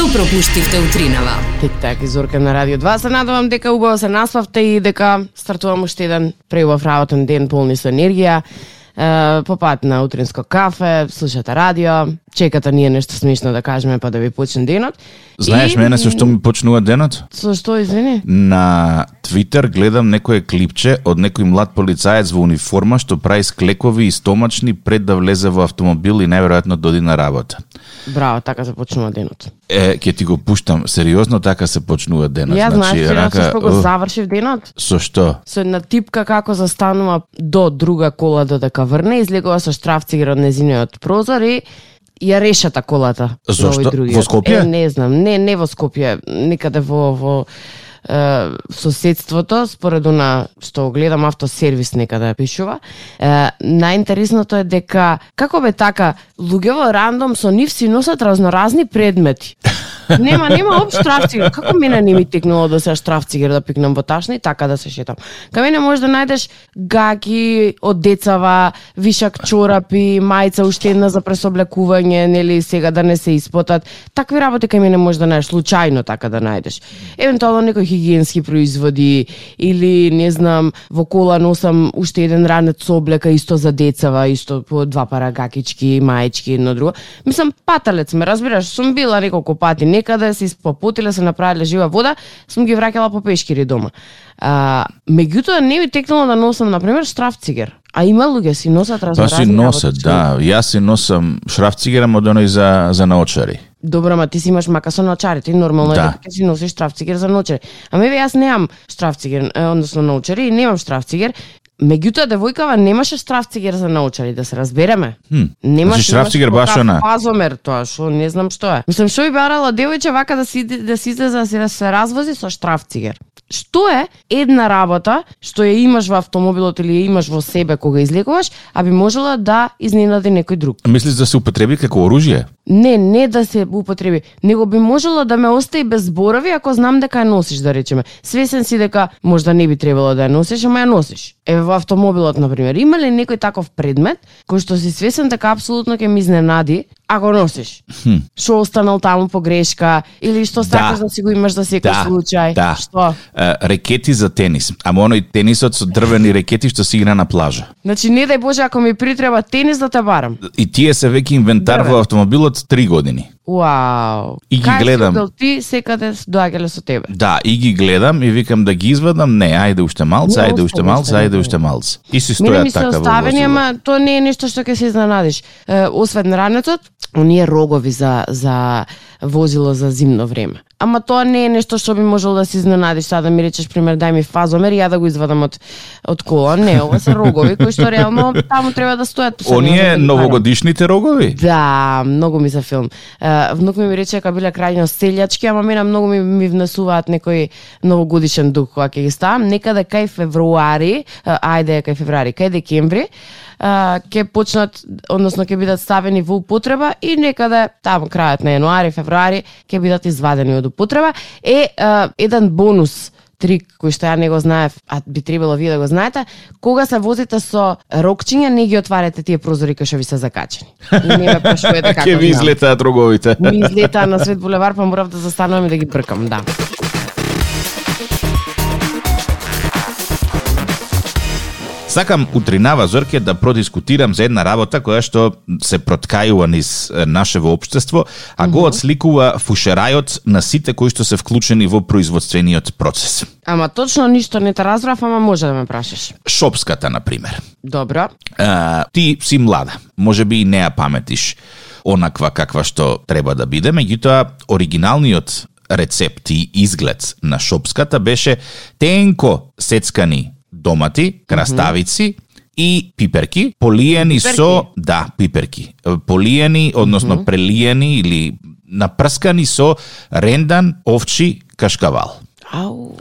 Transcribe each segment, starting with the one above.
Што пропуштивте утринава? Тик так, изорка на Радио 2. Се надевам дека убаво се наспавте и дека стартувам уште еден преубав работен ден полни со енергија. Е, по пат на утринско кафе, слушате радио, чекате ние нешто смешно да кажеме па да ви почне денот. Знаеш И- мене со што ми почнува денот? Со што, извини? На Твитер гледам некое клипче од некој млад полицаец во униформа што прави склекови и стомачни пред да влезе во автомобил и најверојатно доди на работа. Браво, така се почнува денот. Е, ќе ти го пуштам, сериозно така се почнува денот. Ја знаеш значи, вчера со што го завршив денот? со што? Со една типка како застанува до друга кола додека врне, излегува со штрафцигер од незиниот прозор и ја решата колата. Зошто? Во Скопје? Е, не знам, не, не во Скопје, некаде во, во е, соседството, според она што гледам автосервис некаде пишува. Е, најинтересното е дека како бе така луѓето рандом со нив си носат разноразни предмети. Нема, нема об штрафцигер. Како мене не ми текнало да се штрафцигер да пикнам во ташна и така да се шетам. Кај мене можеш да најдеш гаки од децава, вишак чорапи, мајца уште една за пресоблекување, нели сега да не се испотат. Такви работи кај мене можеш да најдеш случајно така да најдеш. Евентуално некои хигиенски производи или не знам, во кола носам уште еден ранец со облека исто за децава, исто по два пара гакички, маечки, едно друго. Мислам паталец ме, разбираш, сум била неколку пати некаде, се испопутиле, се направиле жива вода, сум ги враќала по пешкири дома. А, меѓутоа не ми текнало да носам на пример штрафцигер. А има луѓе си носат Па разноразни си носат, да. Јас си носам шрафцигера од оној за, за наочари. Добро, ма ти си имаш мака со научарите, нормално Да. е дека ќе си носиш штрафцигер за научари. А ме јас немам штрафцигер, е, односно научари и немам штрафцигер. Меѓутоа девојкава немаше штрафцигер за научари, да се разбереме. Хм. Немаше Значи, штрафцигер баш така она. Фазомер тоа, што не знам што е. Мислам што би барала девојче вака да си да си излезе да се, да се развози со штрафцигер. Што е една работа што ја имаш во автомобилот или ја имаш во себе кога излекуваш, а би можела да изненади некој друг? Мислиш да се употреби како оружје? Не, не да се употреби, него би можело да ме остави без зборови ако знам дека ја носиш, да речеме. Свесен си дека можда не би требало да ја носиш, ама ја носиш. Еве во автомобилот, на пример, има ли некој таков предмет кој што си свесен дека апсолутно ќе ми изненади ако носиш? Што останал таму по грешка или што сакаш да, си го имаш за секој да, случај? Да. Што? Е, рекети за тенис. Ама оној тенисот со дрвени рекети што се игра на плажа. Значи не дај Боже ако ми притреба тенис да те барам. И тие се веќе инвентар Дрвен. во автомобилот три години. Вау. И ги Кај гледам. бил ти секаде доаѓале со тебе. Да, и ги гледам и викам да ги извадам, не, ајде уште малце, ајде уште малце, ајде уште малце. И си Мене стојат ми се така оставени, ама тоа не е нешто што ќе се изненадиш. Е, освен ранецот, оние рогови за за возило за зимно време. Ама тоа не е нешто што би можело да се изненадиш, сега да ми речеш пример дај ми фазомер и ја да го извадам од од кола. Не, ова се рогови кои што реално таму треба да стојат. Оние да новогодишните рогови? Да, многу ми се филм. Внук ми ми рече дека биле крајно селјачки, ама мене многу ми, ми внесуваат некој новогодишен дух кога ќе ги ставам. Некаде кај февруари, ајде кај февруари, кај декември, ќе почнат, односно ќе бидат ставени во употреба и некаде таму крајот на јануари, февруари ќе бидат извадени од употреба. Е, е еден бонус трик кој што ја не го знаев, а би требало вие да го знаете, кога се возите со рокчиња, не ги отварате тие прозори кои што ви се закачени. И не ме како Ке ви излетаат роговите. Ми излетаа на Свет булевар, па морав да застанувам и да ги бркам, да. Сакам утринава Зорке да продискутирам за една работа која што се проткајува низ нашево општество, а го отсликува фушерајот на сите кои што се вклучени во производствениот процес. Ама точно ништо не те разбрав, ама може да ме прашаш. Шопската, на пример. Добро. А, ти си млада, може би и не ја паметиш онаква каква што треба да биде, меѓутоа оригиналниот рецепт и изглед на шопската беше тенко сецкани домати, краставици и пиперки, полиени Пиперки? со да, пиперки. Полиени, односно прелиени или напрскани со рендан овчи кашкавал. Ау,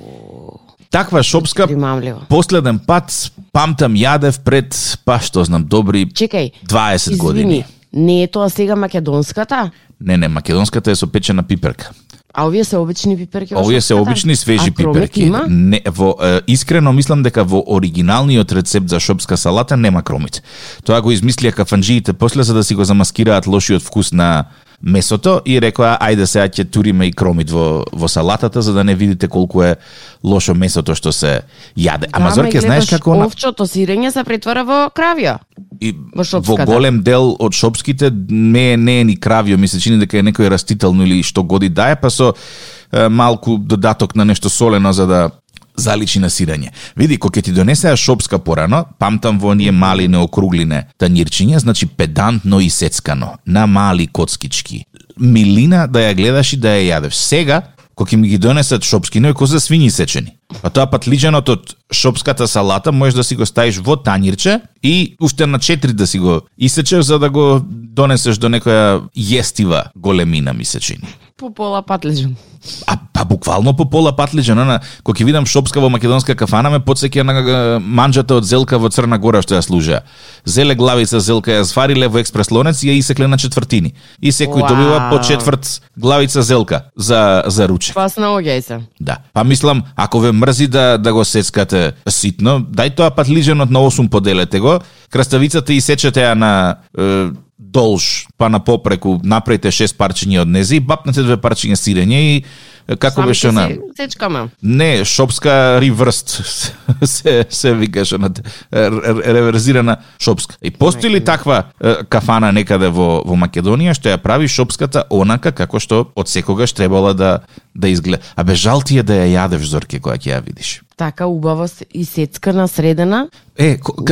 Таква шопска примамливо. последен пат памтам јадев пред, па што знам, добри Чекај, 20 извини, години. не е тоа сега македонската? Не, не, македонската е со печена пиперка. А овие се обични пиперки во Овие се обични свежи а пиперки. Има? Не, во е, искрено мислам дека во оригиналниот рецепт за шопска салата нема кромит. Тоа го измислија кафанџиите после за да си го замаскираат лошиот вкус на месото и рекоа ајде сега ќе туриме и кромит во во салатата за да не видите колку е лошо месото што се јаде. Ама Да, Зорке ме знаеш како она овчото сирење се претвара во кравија. и во во голем дел од шопските не е не е ни кравио, ми се чини дека е некој растително или што годи дае, па со е, малку додаток на нешто солено за да заличи на сирење. Види, кој ќе ти донесеа шопска порано, памтам во оние мали неокруглине танирчиња, значи педантно и сецкано, на мали коцкички. Милина да ја гледаш и да ја јадеш. Сега, кога ќе ми ги донесат шопски, но е за свињи сечени. А тоа пат лиџенот од шопската салата можеш да си го ставиш во танирче и уште на четири да си го исечеш за да го донесеш до некоја јестива големина ми се чини. По пола патлежен. А па буквално по пола патлиџа, на кога ќе видам шопска во македонска кафана ме потсеќа на манџата од зелка во Црна Гора што ја служеа. Зеле главица зелка ја свариле во експрес лонец и ја исекле на четвртини. И секој Уау. добива по четврт главица зелка за за ручек. Па снаоѓај се. Да. Па мислам, ако ве мрзи да да го сецкате ситно, дај тоа пат лиженот на 8 поделете го, краставицата и сечете ја на е, долж, па на попреку, направите 6 парчиња од нези бапнете две парчиња сирење и како Сами беше на се сечкаме. не, шопска риврст се се викаше на реверзирана шопска. И постои ли таква кафана некаде во во Македонија што ја прави шопската онака како што од секогаш требала да да изгледа. А бе жал ти е да ја јадеш зорке кога ќе ја видиш. Така убаво и сецкана средена. Е, како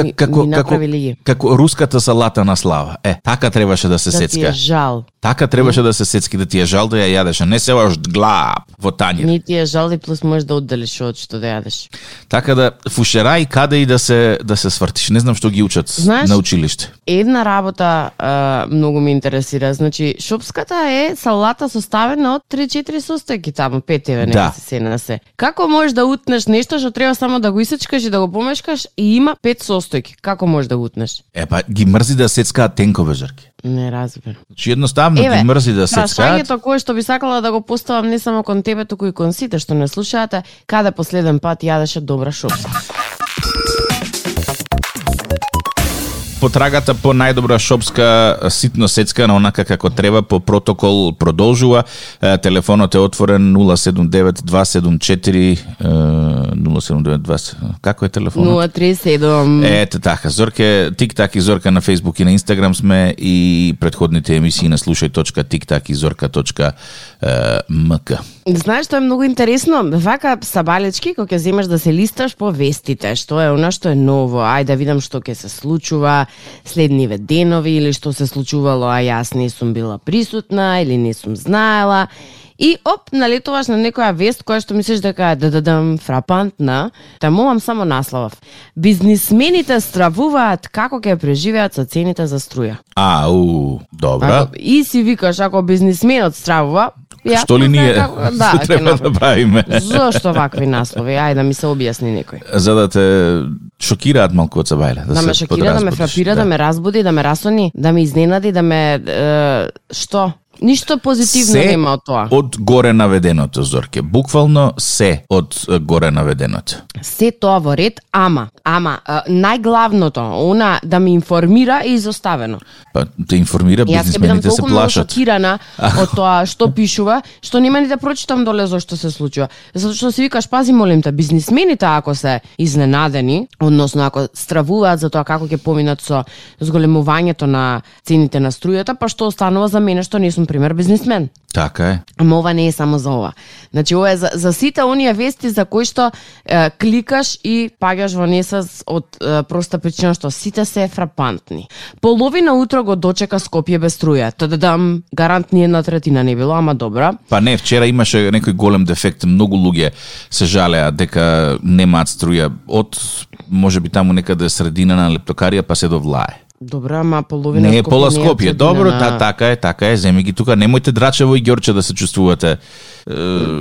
како ги. како руската салата на слава. Е, така требаше да се Да ти сецка. е жал. Така требаше да се сецки да ти е жал да ја јадеш, а не се ош глап во тањер. Ни ти е жал и плюс можеш да одделиш од што да јадеш. Така да фушерај каде и да се да се свртиш. Не знам што ги учат Знаеш- на училиште. Една работа а, многу ме интересира. Значи, шопската е салата составена од 3-4 состојки таму, 5 еве, нека Да. се на се. Како можеш да утнеш нешто што треба само да го исечкаш и да го помешкаш и има 5 состојки? Како можеш да го утнеш? Е, па ги мрзи да сецкаат тенкове жрки. Не разбирам. Значи едноставно ги мрзи да сецкаат. прашањето кое што би сакала да го поставам не само кон тебе, туку и кон сите што не слушаате, каде последен пат јадеше добра шопска? Потрагата по најдобра шопска ситно сецка на онака како треба по протокол продолжува. Телефонот е отворен 079 274 е, 079 2 како е телефонот? 037. Ете така, Зорке, Тик-так и Зорка на Facebook и на Instagram сме и предходните емисии на слушај.тиктак и зорка.мк. Знаеш што е многу интересно? Вака сабалечки кога ќе земеш да се листаш по вестите, што е она што е ново, ај да видам што ќе се случува следниве денови или што се случувало, а јас не сум била присутна или не сум знаела. И оп, налетуваш на некоја вест која што мислиш дека е дададам фрапантна, та молам само наслов. Бизнисмените стравуваат како ќе преживеат со цените за струја. А, у, добра. Ако, и си викаш, ако бизнисменот стравува, ја Што ли ние како- да, што ќе треба да правиме? Зошто вакви наслови? Ајде да ми се објасни некој. За да те шокираат малку од Сабајле. Да, ме се шокира, да ме фрапира, да. ме разбуди, да ме расони, да ме изненади, да ме... Е, што? Ништо позитивно Се нема од тоа. Од горе наведеното, Зорке. Буквално се од горе наведеното. Се тоа во ред, ама, ама, најглавното, она да ме информира е изоставено. Па те информира, Јас ќе бидам бизнисмените се толку многу плашат. шокирана од тоа што пишува, што нема ни да прочитам доле зашто се случува. Затоа што си викаш, пази молим те, бизнисмените ако се изненадени, односно ако стравуваат за тоа како ќе поминат со зголемувањето на цените на струјата, па што останува за мене што не сум пример бизнисмен. Така е. Ама ова не е само за ова. Значи ова е за, за сите оние вести за кои што е, кликаш и паѓаш во несвес од е, проста причина што сите се фрапантни. Половина утро го дочека Скопје без струја. Тададам, гарант ни една третина не било, ама добра. Па не, вчера имаше некој голем дефект, многу луѓе се жалеа дека немаат струја од можеби таму некаде средина на лептокарија па се до Влае. Добра, ама половина Не е пола Скопје. Добро, на- та, така е, така е, земи ги тука. Немојте Драчево и Ѓорче да се чувствувате е,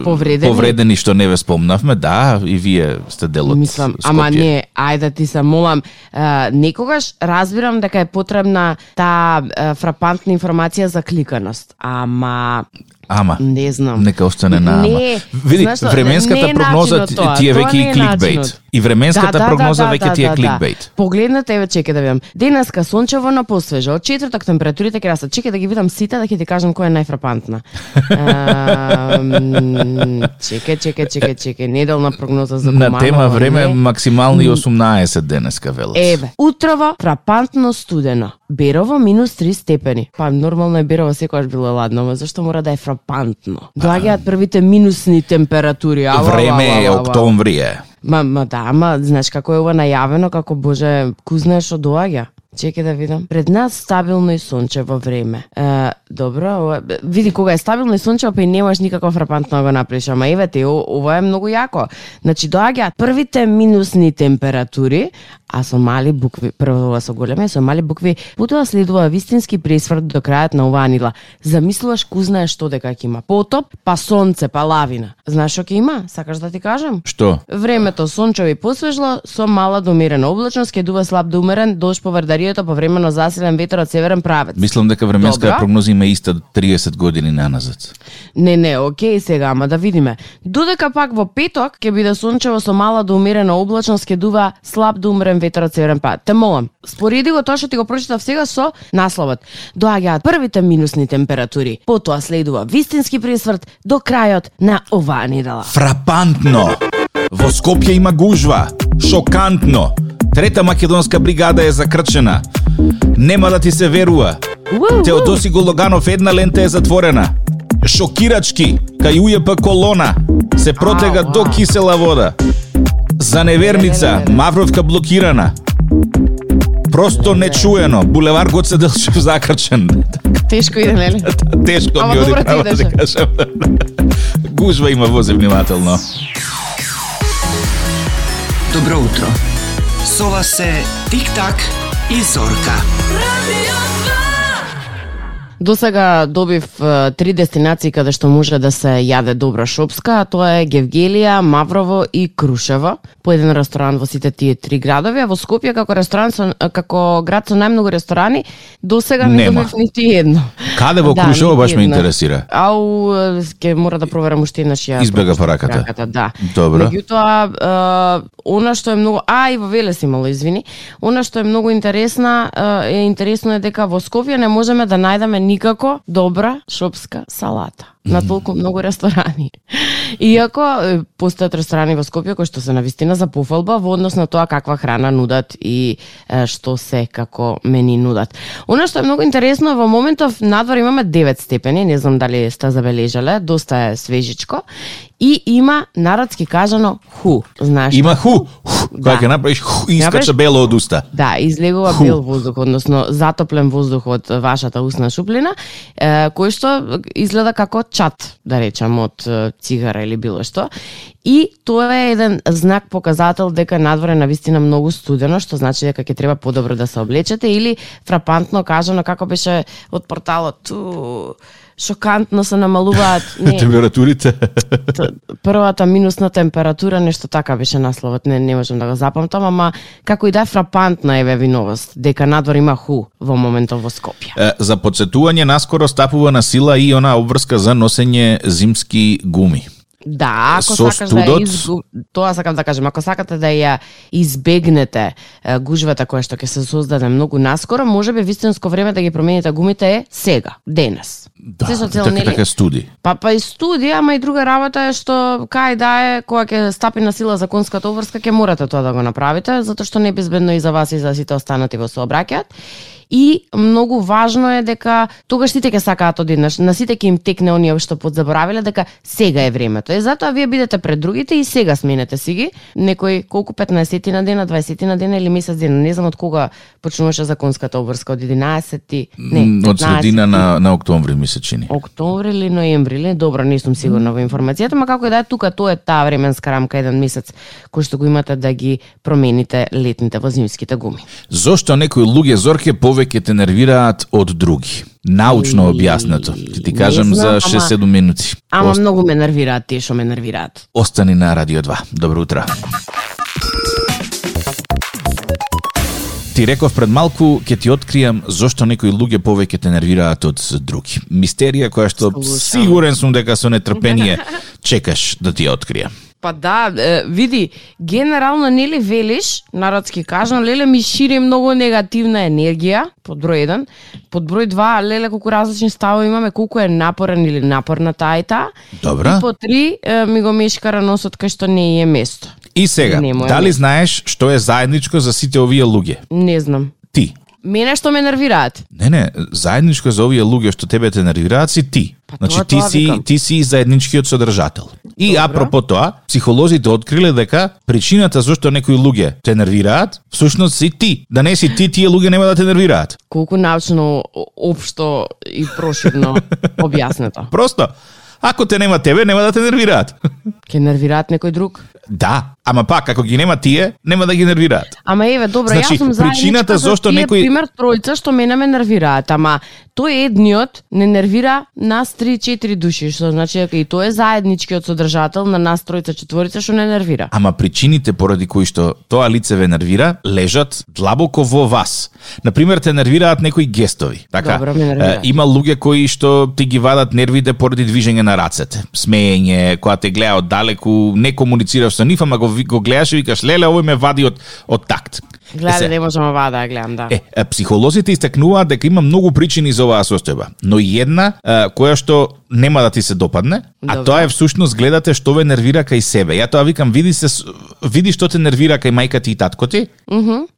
Повредени? повредени што не ве спомнавме. Да, и вие сте дел од Мислам, Скопје. ама не, ајде ти се молам, е, некогаш разбирам дека е потребна таа фрапантна информација за кликаност, ама Ама. Не знам. Нека остане на ама. Не, Види, знаеш временската не прогноза ти е веќе и кликбейт. И временската прогноза веќе ти е кликбейт. Погледнете, еве чекај да видам. Денеска сончево на посвежо. Од четврток температурите ќе растат. Чекај да ги видам сите да ќе ти кажам која е најфрапантна. Ам, чекај, чекај, чекај, чекај. Неделна прогноза за На тема време не? максимални 18 денеска велат. Еве, утрово фрапантно студено. Берово минус 3 степени. Па нормално е Берово секогаш било ладно, ама зашто мора да е фрапантно? Доаѓаат првите минусни температури. Ава, Време ава, е ава, ава. октомври е. Ма, ма да, ама знаеш како е ова најавено, како Боже, ку знаеш што доаѓа? Чекај да видам. Пред нас стабилно и сончево време. Е, добро, ова, види кога е стабилно и сончево, па и немаш никакво фрапантно го направиш, ама еве те, ова е многу јако. Значи доаѓаат првите минусни температури, а со мали букви, прво ова со големи, со мали букви, потоа следува вистински пресврт до крајот на оваа нидла. Замислуваш ку знаеш што дека ќе има. Потоп, па сонце, па лавина. Знаеш што ќе има? Сакаш да ти кажам? Што? Времето сончево и посвежло со мала до умерена облачност, ќе дува слаб до умерен дожд по врдарието повремено засилен ветер од северен правец. Мислам дека временска Добра. прогноза има иста 30 години наназад. Не, не, окей сега, ама да видиме. Додека пак во петок ќе биде сончево со мала до умерена облачност, ќе дува слаб до умерен ветер од северен правец. Те молам, спореди го тоа што ти го прочитав сега со насловот. Доаѓаат првите минусни температури, потоа следува вистински пресврт до крајот на оваа недела. Фрапантно! Во Скопје има гужва. Шокантно! Трета македонска бригада е закрчена. Нема да ти се верува. Теодоси Гологанов една лента е затворена. Шокирачки, кај УЈП колона, се протега до кисела вода. За неверница, Не, не, не, не. Мавровка блокирана. Просто нечуено, булевар Гоце Делчев закрчен. Тешко иде, нели? Тешко Ама ми оди добро ти право да идеше. кажам. Гужва има возе внимателно. Добро утро. Sova se Tik Tak i Zorka. Radio До сега добив три дестинации каде што може да се јаде добра шопска, а тоа е Гевгелија, Маврово и Крушево. По еден ресторан во сите тие три градови, а во Скопје како ресторан со, како град со најмногу ресторани, до сега не добив нити едно. Каде во Крушево нити баш ме интересира? Ау, ќе мора да проверам уште еднаш ја. Избега пораката. раката, да. Добро. Меѓутоа, она што е многу, а и во Велес имало, извини, она што е многу интересна, е интересно е дека во Скопје не можеме да најдеме никако добра шопска салата на толку многу ресторани. Иако постојат ресторани во Скопје кои што се навистина за пофалба во однос на тоа каква храна нудат и е, што се како мени нудат. Она што е многу интересно во моментов надвор имаме 9 степени, не знам дали сте забележале, доста е свежичко и има народски кажано ху, знаеш. Има ху, ху Да. кога ќе направиш ху, искача бело од уста. Да, излегува Ху. бел воздух, односно затоплен воздух од вашата усна шуплина, е, кој што изгледа како чат, да речам, од цигара или било што. И тоа е еден знак показател дека надвор е навистина многу студено, што значи дека ќе треба подобро да се облечете или фрапантно кажано како беше од порталот ту шокантно се намалуваат не, Температурите. првата минусна температура, нешто така беше насловот, не, не можам да го запамтам, ама како и да е фрапантна еве виновост, дека надвор има ху во моментот во Скопје. Е, За подсетување наскоро стапува на сила и она обврска за носење зимски гуми. Да, ако Со сакаш студот- да изгу... тоа сакам да кажем, ако сакате да ја избегнете е, гужвата која што ќе се создаде многу наскоро, можеби вистинско време да ги промените гумите е сега, денес. Да, Се со цел, така, нели? така студи. Па па и студија, ама и друга работа е што кај да е кога ќе стапи на сила законската обврска ќе морате тоа да го направите, затоа што не е безбедно и за вас и за сите останати во сообраќајот. И многу важно е дека тогаш сите ќе сакаат одеднаш, на сите ќе им текне оние што подзаборавиле дека сега е времето. Е затоа вие бидете пред другите и сега сменете си ги. Некој колку 15 на дена, 20 на дена или месец дена, не знам од кога почнуваше законската обврска од 11 не, Од 15 средина на, на октомври ми се чини. октомври или ноември или добро не сум сигурна во информацијата, ма како да е тука тоа е таа временска рамка еден месец кој што го имате да ги промените летните во зимските гуми. Зошто некои луѓе зорке повеќе те нервираат од други? Научно објаснато. Ти ти кажам знам, за ама- 6-7 минути. Ама Ост- многу ме нервираат тие што ме нервираат. Остани на Радио 2. Добро утро. ти реков пред малку ќе ти откријам зошто некои луѓе повеќе те нервираат од други. Мистерија која што Слушам. сигурен сум дека со нетрпение чекаш да ти ја откријам. Па да, е, види, генерално нели велиш, народски кажано, леле ми шири многу негативна енергија, под број 1. Под број 2, леле колку различни ставови имаме, колку е напорен или напорна таа. Добра. И по 3, ми го мешкара носот кај што не е место. И сега, дали знаеш што е заедничко за сите овие луѓе? Не знам. Ти. Мене што ме нервираат. Не, не, заедничко за овие луѓе што тебе те нервираат си ти. Па значи тоа- ти тоа си викам. ти си заедничкиот содржател. И Добро. апропо тоа, психолозите откриле дека причината зашто некои луѓе те нервираат, всушност си ти. Да не си ти, тие луѓе нема да те нервираат. Колку научно, општо и проширно објаснето. Просто, ако те нема тебе, нема да те нервираат. Ке нервираат некој друг? да, ама пак, ако ги нема тие, нема да ги нервираат. Ама еве, добро, Значи, јас сум причината зошто некој- пример тројца што мене ме нервираат, ама тој едниот не нервира нас 3-4 души, што значи дека и тој е заедничкиот содржател на нас тројца четворица што не нервира. Ама причините поради кои што тоа лице ве нервира лежат длабоко во вас. Например, те нервираат некои гестови. Така, Добро, ме нервираат. Е, има луѓе кои што ти ги вадат нервите поради движење на рацете, смеење, кога те гледа од далеку, не комуницираш со нив, ама го, го гледаш и викаш леле, овој ме вади од од такт. Гледа, не можам ова да гледам, да. Е, психолозите истакнуваат дека има многу причини за оваа состојба, но една е, која што нема да ти се допадне, а Добро. тоа е всушност гледате што ве нервира кај себе. Ја тоа викам, види се види што те нервира кај мајка ти и татко ти,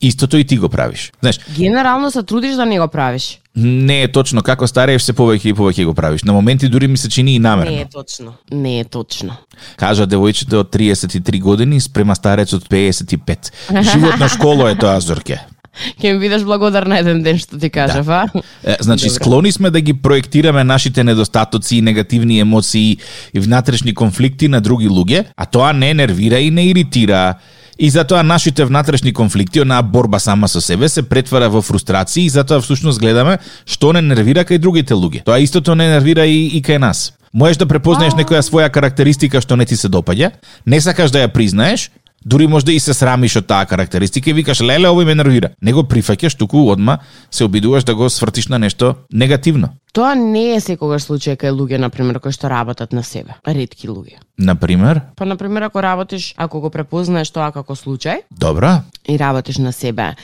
истото и ти го правиш. Знаеш, Генерално се трудиш да не го правиш. Не е точно како старееш се повеќе и повеќе го правиш. На моменти дури ми се чини и намерно. Не е точно. Не е точно. Кажа девојчето од 33 години спрема старецот 55. Животна школа е тоа, Зорке. Ќе ми бидеш благодарна еден ден што ти кажав, а? Е, Значи, Добро. склони сме да ги проектираме нашите недостатоци и негативни емоции и внатрешни конфликти на други луѓе, а тоа не нервира и не иритира. И затоа нашите внатрешни конфликти, онаа борба сама со себе, се претвара во фрустрации и затоа всушност гледаме што не нервира кај другите луѓе. Тоа истото не нервира и, и кај нас. Можеш да препознаеш некоја своја карактеристика што не ти се допаѓа, не сакаш да ја признаеш, Дури можда и се срамиш од таа карактеристика и викаш леле овој ме нервира. Не го прифаќаш, туку одма се обидуваш да го свртиш на нешто негативно. Тоа не е секогаш случај кај луѓе, например, кои што работат на себе. Ретки луѓе. Например, Па, например, ако работиш, ако го препознаеш тоа како случај добра, и работиш на себе,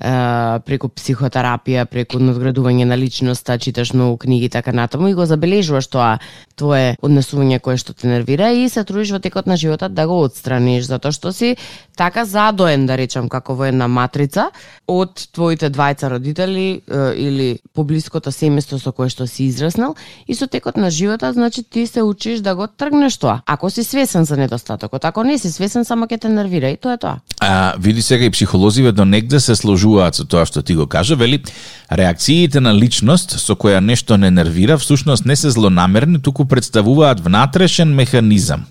преку психотерапија, преку надградување на личноста, читаш многу книги и така натаму и го забележуваш тоа твое однесување кое што те нервира и се трудиш во текот на животот да го отстраниш, затоа што си така задоен, да речам, како во една матрица од твоите двајца родители е, или поблиското семејство со кое што си израснал и со текот на животот, значи ти се учиш да го тргнеш тоа. Ако си свесен за недостатокот, ако не си свесен, само ќе те нервира и тоа е тоа. а, види сега и психолозиве до негде се согласуваат со тоа што ти го кажа, вели, реакциите на личност со која нешто не нервира, всушност не се злонамерни, туку представуваат внатрешен механизам.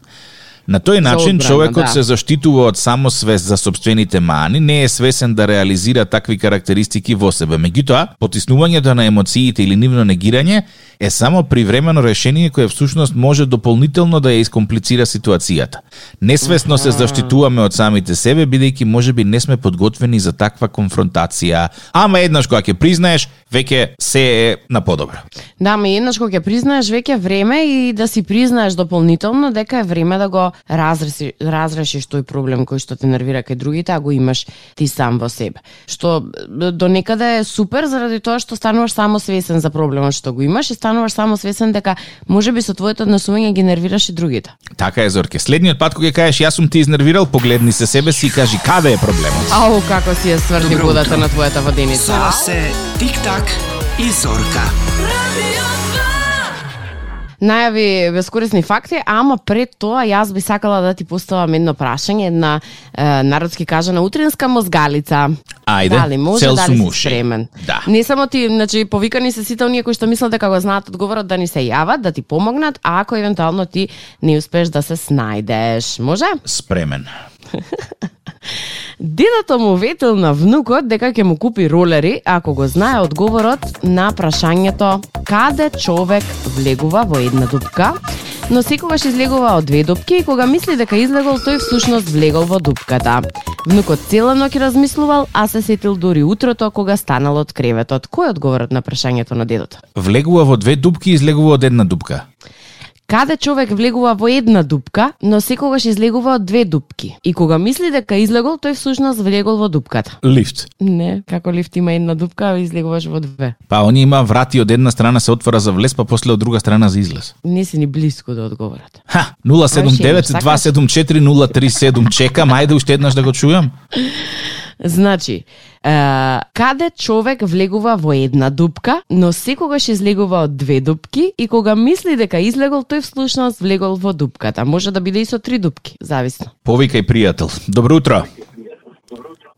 На тој начин одбрана, човекот да. се заштитува од самосвест за собствените мани, не е свесен да реализира такви карактеристики во себе. Меѓутоа, потиснувањето на емоциите или нивно негирање е само привремено решение кое всушност може дополнително да ја искомплицира ситуацијата. Несвесно се заштитуваме од самите себе, бидејќи можеби не сме подготвени за таква конфронтација, ама еднаш кога ќе признаеш, веќе се е на подобро. Да, ме еднаш кога ќе признаеш веќе време и да си признаеш дополнително дека е време да го разреши, разрешиш тој проблем кој што те нервира кај другите, а го имаш ти сам во себе. Што до некаде е супер заради тоа што стануваш само свесен за проблемот што го имаш и стануваш само свесен дека можеби со твоето однесување ги нервираш и другите. Така е, Зорке. Следниот пат кога ќе кажеш јас сум ти изнервирал, погледни се себе си и кажи каде е проблемот. Ау, како си ја сврди водата на твојата воденица. Сова се Тик-так и Зорка. Најави бескорисни факти, ама пред тоа јас би сакала да ти поставам едно прашање, една е, народски кажана утринска мозгалица. Ајде, дали може, цел дали си спремен? Да. Не само ти, значи повикани се сите оние кои што мислат дека го знаат одговорот да ни се јават, да ти помогнат, а ако евентуално ти не успеш да се снајдеш. Може? Спремен. Дедото му ветил на внукот дека ќе му купи ролери ако го знае одговорот на прашањето каде човек влегува во една дупка, но секогаш излегува од две дупки и кога мисли дека излегол, тој всушност влегол во дупката. Внукот цела ноќ размислувал, а се сетил дури утрото кога станал од креветот. Кој е одговорот на прашањето на дедото? Влегува во две дупки и излегува од една дупка. Каде човек влегува во една дупка, но секогаш излегува од две дупки. И кога мисли дека излегол, тој всушност влегол во дупката. Лифт. Не, како лифт има една дупка, а излегуваш во две. Па они има врати од една страна се отвора за влез, па после од друга страна за излез. Не си ни близко да одговорат. Ха, 079-274-037 чекам, ајде уште еднаш да го чујам. Значи, е, каде човек влегува во една дупка, но секогаш излегува од две дупки и кога мисли дека излегол, тој всушност влегол во дупката. Може да биде и со три дупки, зависно. Повикај пријател. Добро утро.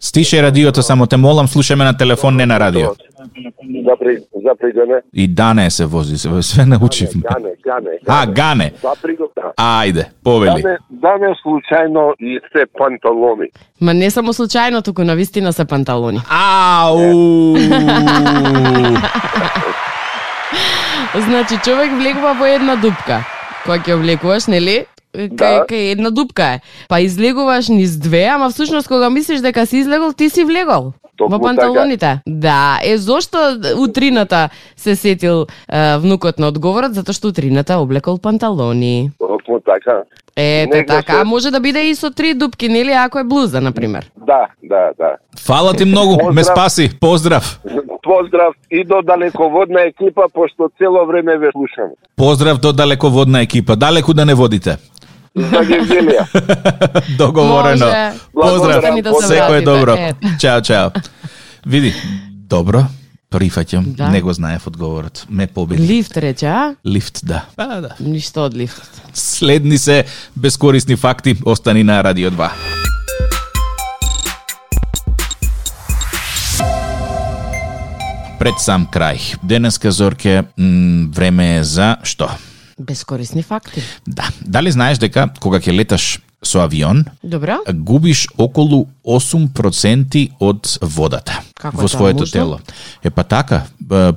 Стише радиото, само те молам, слушаме на телефон, не на радио. Запри, запригане. И Дане се вози, се све научивме. Гане, гане. А, Гане. Да. Ајде, повели. Дане, дане случајно и се панталони. Ма не само случајно, туку на вистина се панталони. Ау! Значи, човек влегува во една дупка. Кога ќе облекуваш, нели? Кај, Да. кај една дупка е. Па излегуваш низ две, ама всушност кога мислиш дека си излегол, ти си влегол. Токму во панталоните. Да, е зошто утрината се сетил е, внукот на одговорот, затоа што утрината облекол панталони. Токму така. Ете Негде така, се- а може да биде и со три дупки, нели, ако е блуза, на пример. Да, да, да. Фала ти многу, ме Поздрав. спаси. Поздрав. Поздрав и до далеководна екипа, пошто цело време ве слушам. Поздрав до далеководна екипа. Далеку да не водите. За Гевгелија. Договорено. Може. Поздрав. Да се Секој е добро. Чао, чао. Види, добро. Прифаќам. Да. Не го знаев одговорот. Ме победи. Лифт рече, а? Лифт, да. А, да. Ништо од лифтот. Следни се бескорисни факти. Остани на Радио 2. Пред сам крај. Денеска, Зорке, м, време е за што? Безкорисни факти. Да. Дали знаеш дека кога ќе леташ со авион, Добро? губиш околу 8% од водата Како во е своето можно? тело. Е па така,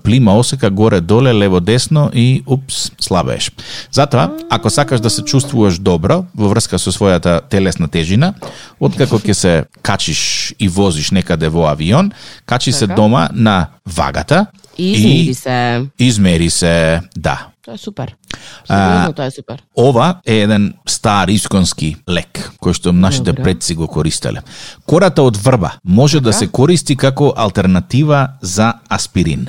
плима осека горе доле, лево десно и упс, слабееш. Затоа, ако сакаш да се чувствуваш добро во врска со својата телесна тежина, откако ќе се качиш и возиш некаде во авион, качи се Така. дома на вагата И измери се. измери се, да, Тоа е супер. А, Сериозно, тоа е супер. Ова е еден стар исконски лек, кој што нашите Добре. предци го користеле. Кората од врба може да Така. се користи како алтернатива за аспирин.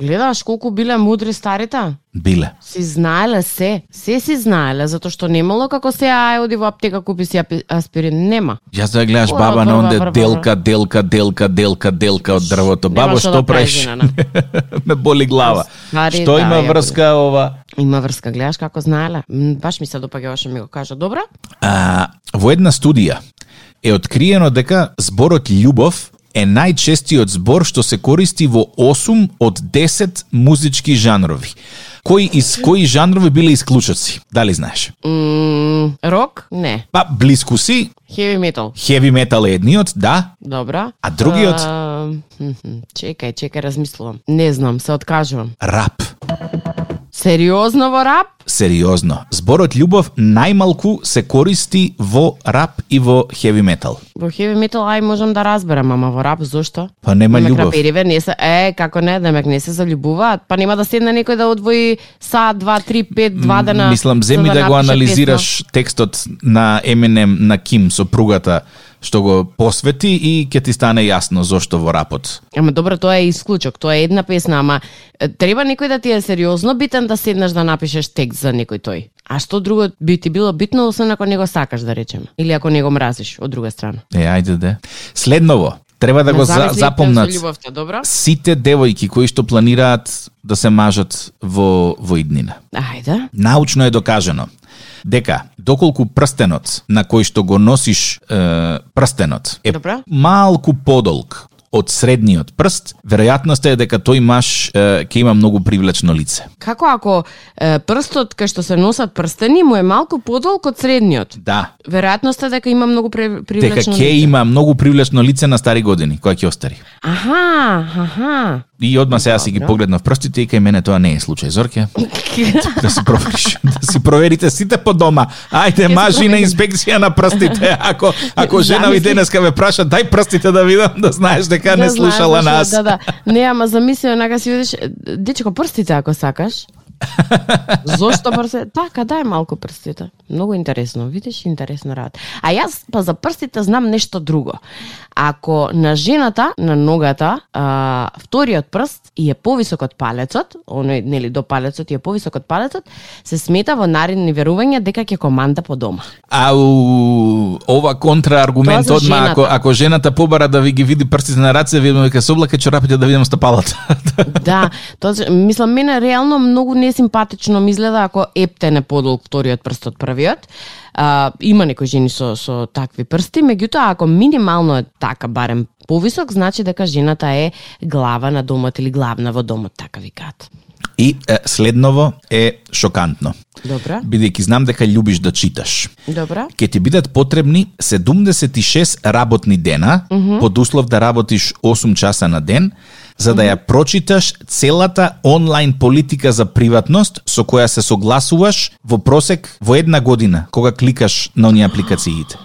Гледаш колку биле мудри старите? Биле. Си знаеле се, се си знаеле, затоа што немало како се ај оди во аптека купи си аспирин, нема. Јас да гледаш Ова, баба на онде делка, делка, делка, делка, делка од дрвото. Бабо, што да преш? женана. Ме боли глава. Стари, Што да, има врска ова? Има врска, гледаш како знаеле. Баш ми се допаѓаше ми го кажа. Добро? А, во една студија е откриено дека зборот љубов е најчестиот збор што се користи во 8 од 10 музички жанрови. Кои из кои жанрови биле исклучоци? Дали знаеш? М, рок? Не. Па блиску си, Heavy metal. хеви метал е едниот, да, Добро. А другиот? Хм, чекај, чекај, размислувам. Не знам, се откажувам. рап. Сериозно во рап? Сериозно. Зборот љубов најмалку се користи во рап и во хеви метал. Во heavy metal ај можам да разберам, ама во рап зошто? Па нема Демек љубов. Рапериве не се, е, како не, демек не се заљубуваат, па нема да седне некој да одвои сат, два, три, пет, два дена. Мислам, земи да го напише анализираш текстот на Еминем на Ким сопругата што го посвети и ќе ти стане јасно зошто во рапот. Ама добро, тоа е исклучок, тоа е една песна, ама треба некој да ти е сериозно битен да седнеш да напишеш текст за некој тој. А што друго би ти било битно, освен ако не го сакаш, да речеме. Или ако не го мразиш, од друга страна. Е, ајде де. Следново, треба да го за, запомнат со љубовта, добро? сите девојки кои што планираат да се мажат во во иднина. Ајде. Научно е докажано дека доколку прстенот на кој што го носиш е, прстенот е Добро. малку подолг од средниот прст, веројатноста е дека тој маж е, ќе има многу привлечно лице. Како ако е, прстот кај што се носат прстени му е малку подолг од средниот? Да, Веројатноста е дека има многу дека привлечно ќе лице. има многу привлечно лице на стари години, која ќе остари. Аха, аха. И одма сега си ги погледнав прстите и кај мене тоа не е случај. Зорке, да си провериш, да си проверите сите по дома. Ајде, мажи на инспекција на прстите. Ако ако жена ви денеска ве праша, дај прстите да видам да знаеш дека не Да слушала зашо, нас. Да, да. Не, ама замисли, онака си видиш, дечко, прстите ако сакаш. Зошто прстите? Така, дај малку прстите. Многу интересно, видиш, интересно работа. А јас па за прстите знам нешто друго. Ако на жената, на ногата, а, вториот прст е повисок од палецот, оној нели до палецот е повисок од палецот, се смета во наредни верувања дека ќе команда по дома. Ау, ова контрааргумент одма ако ако жената побара да ви ги види прстите на раце, видиме дека се облака чорапите да видам стапалата. Да, тоа мислам мене реално многу несимпатично ми изгледа ако епте не подолг вториот прст од првиот. А, има некои жени со со такви прсти, меѓутоа ако минимално е така барем повисок, значи дека жената е глава на домот или главна во домот, така викаат. И е, следново е шокантно. Добра? Бидејќи знам дека љубиш да читаш. Добра? Ке ти бидат потребни 76 работни дена, под услов да работиш 8 часа на ден, за да ја прочиташ целата онлайн политика за приватност со која се согласуваш во просек во една година, кога кликаш на оние апликациите.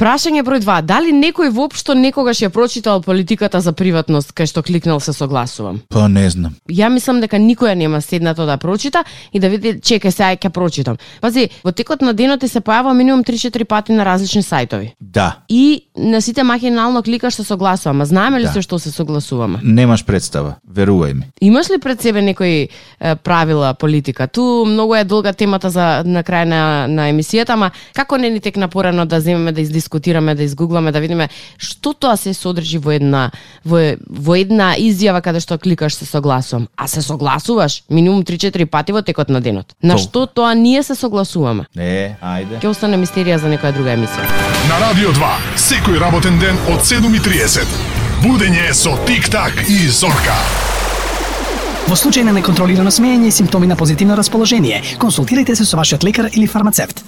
Прашање број 2. Дали некој воопшто некогаш ја прочитал политиката за приватност кај што кликнал се согласувам? Па не знам. Ја мислам дека никоја нема седнато да прочита и да види чекај сега ќе прочитам. Пази, во текот на денот се појава минимум 3-4 пати на различни сајтови. Да, И на сите махинално кликаш се согласувам. А знаеме ли Да. се што се согласуваме? немаш представа, верувај ми. Имаш ли пред себе некои е, правила политика? Ту многу е долга темата за на крај на, на емисијата, ама како не ни текна порано да земеме да издискутираме, да изгугламе, да видиме што тоа се содржи во една во, во една изјава каде што кликаш се согласувам. А се согласуваш минимум 3-4 пати во текот на денот. На Тоа. што тоа ние се согласуваме? Е, ајде. Ќе остане мистерија за некоја друга емисија. На Радио 2, секој работен ден од 7.30. Будење со Тик-так и Зорка. Во случај на неконтролирано смеење и симптоми на позитивно расположение, консултирайте се со вашиот лекар или фармацевт.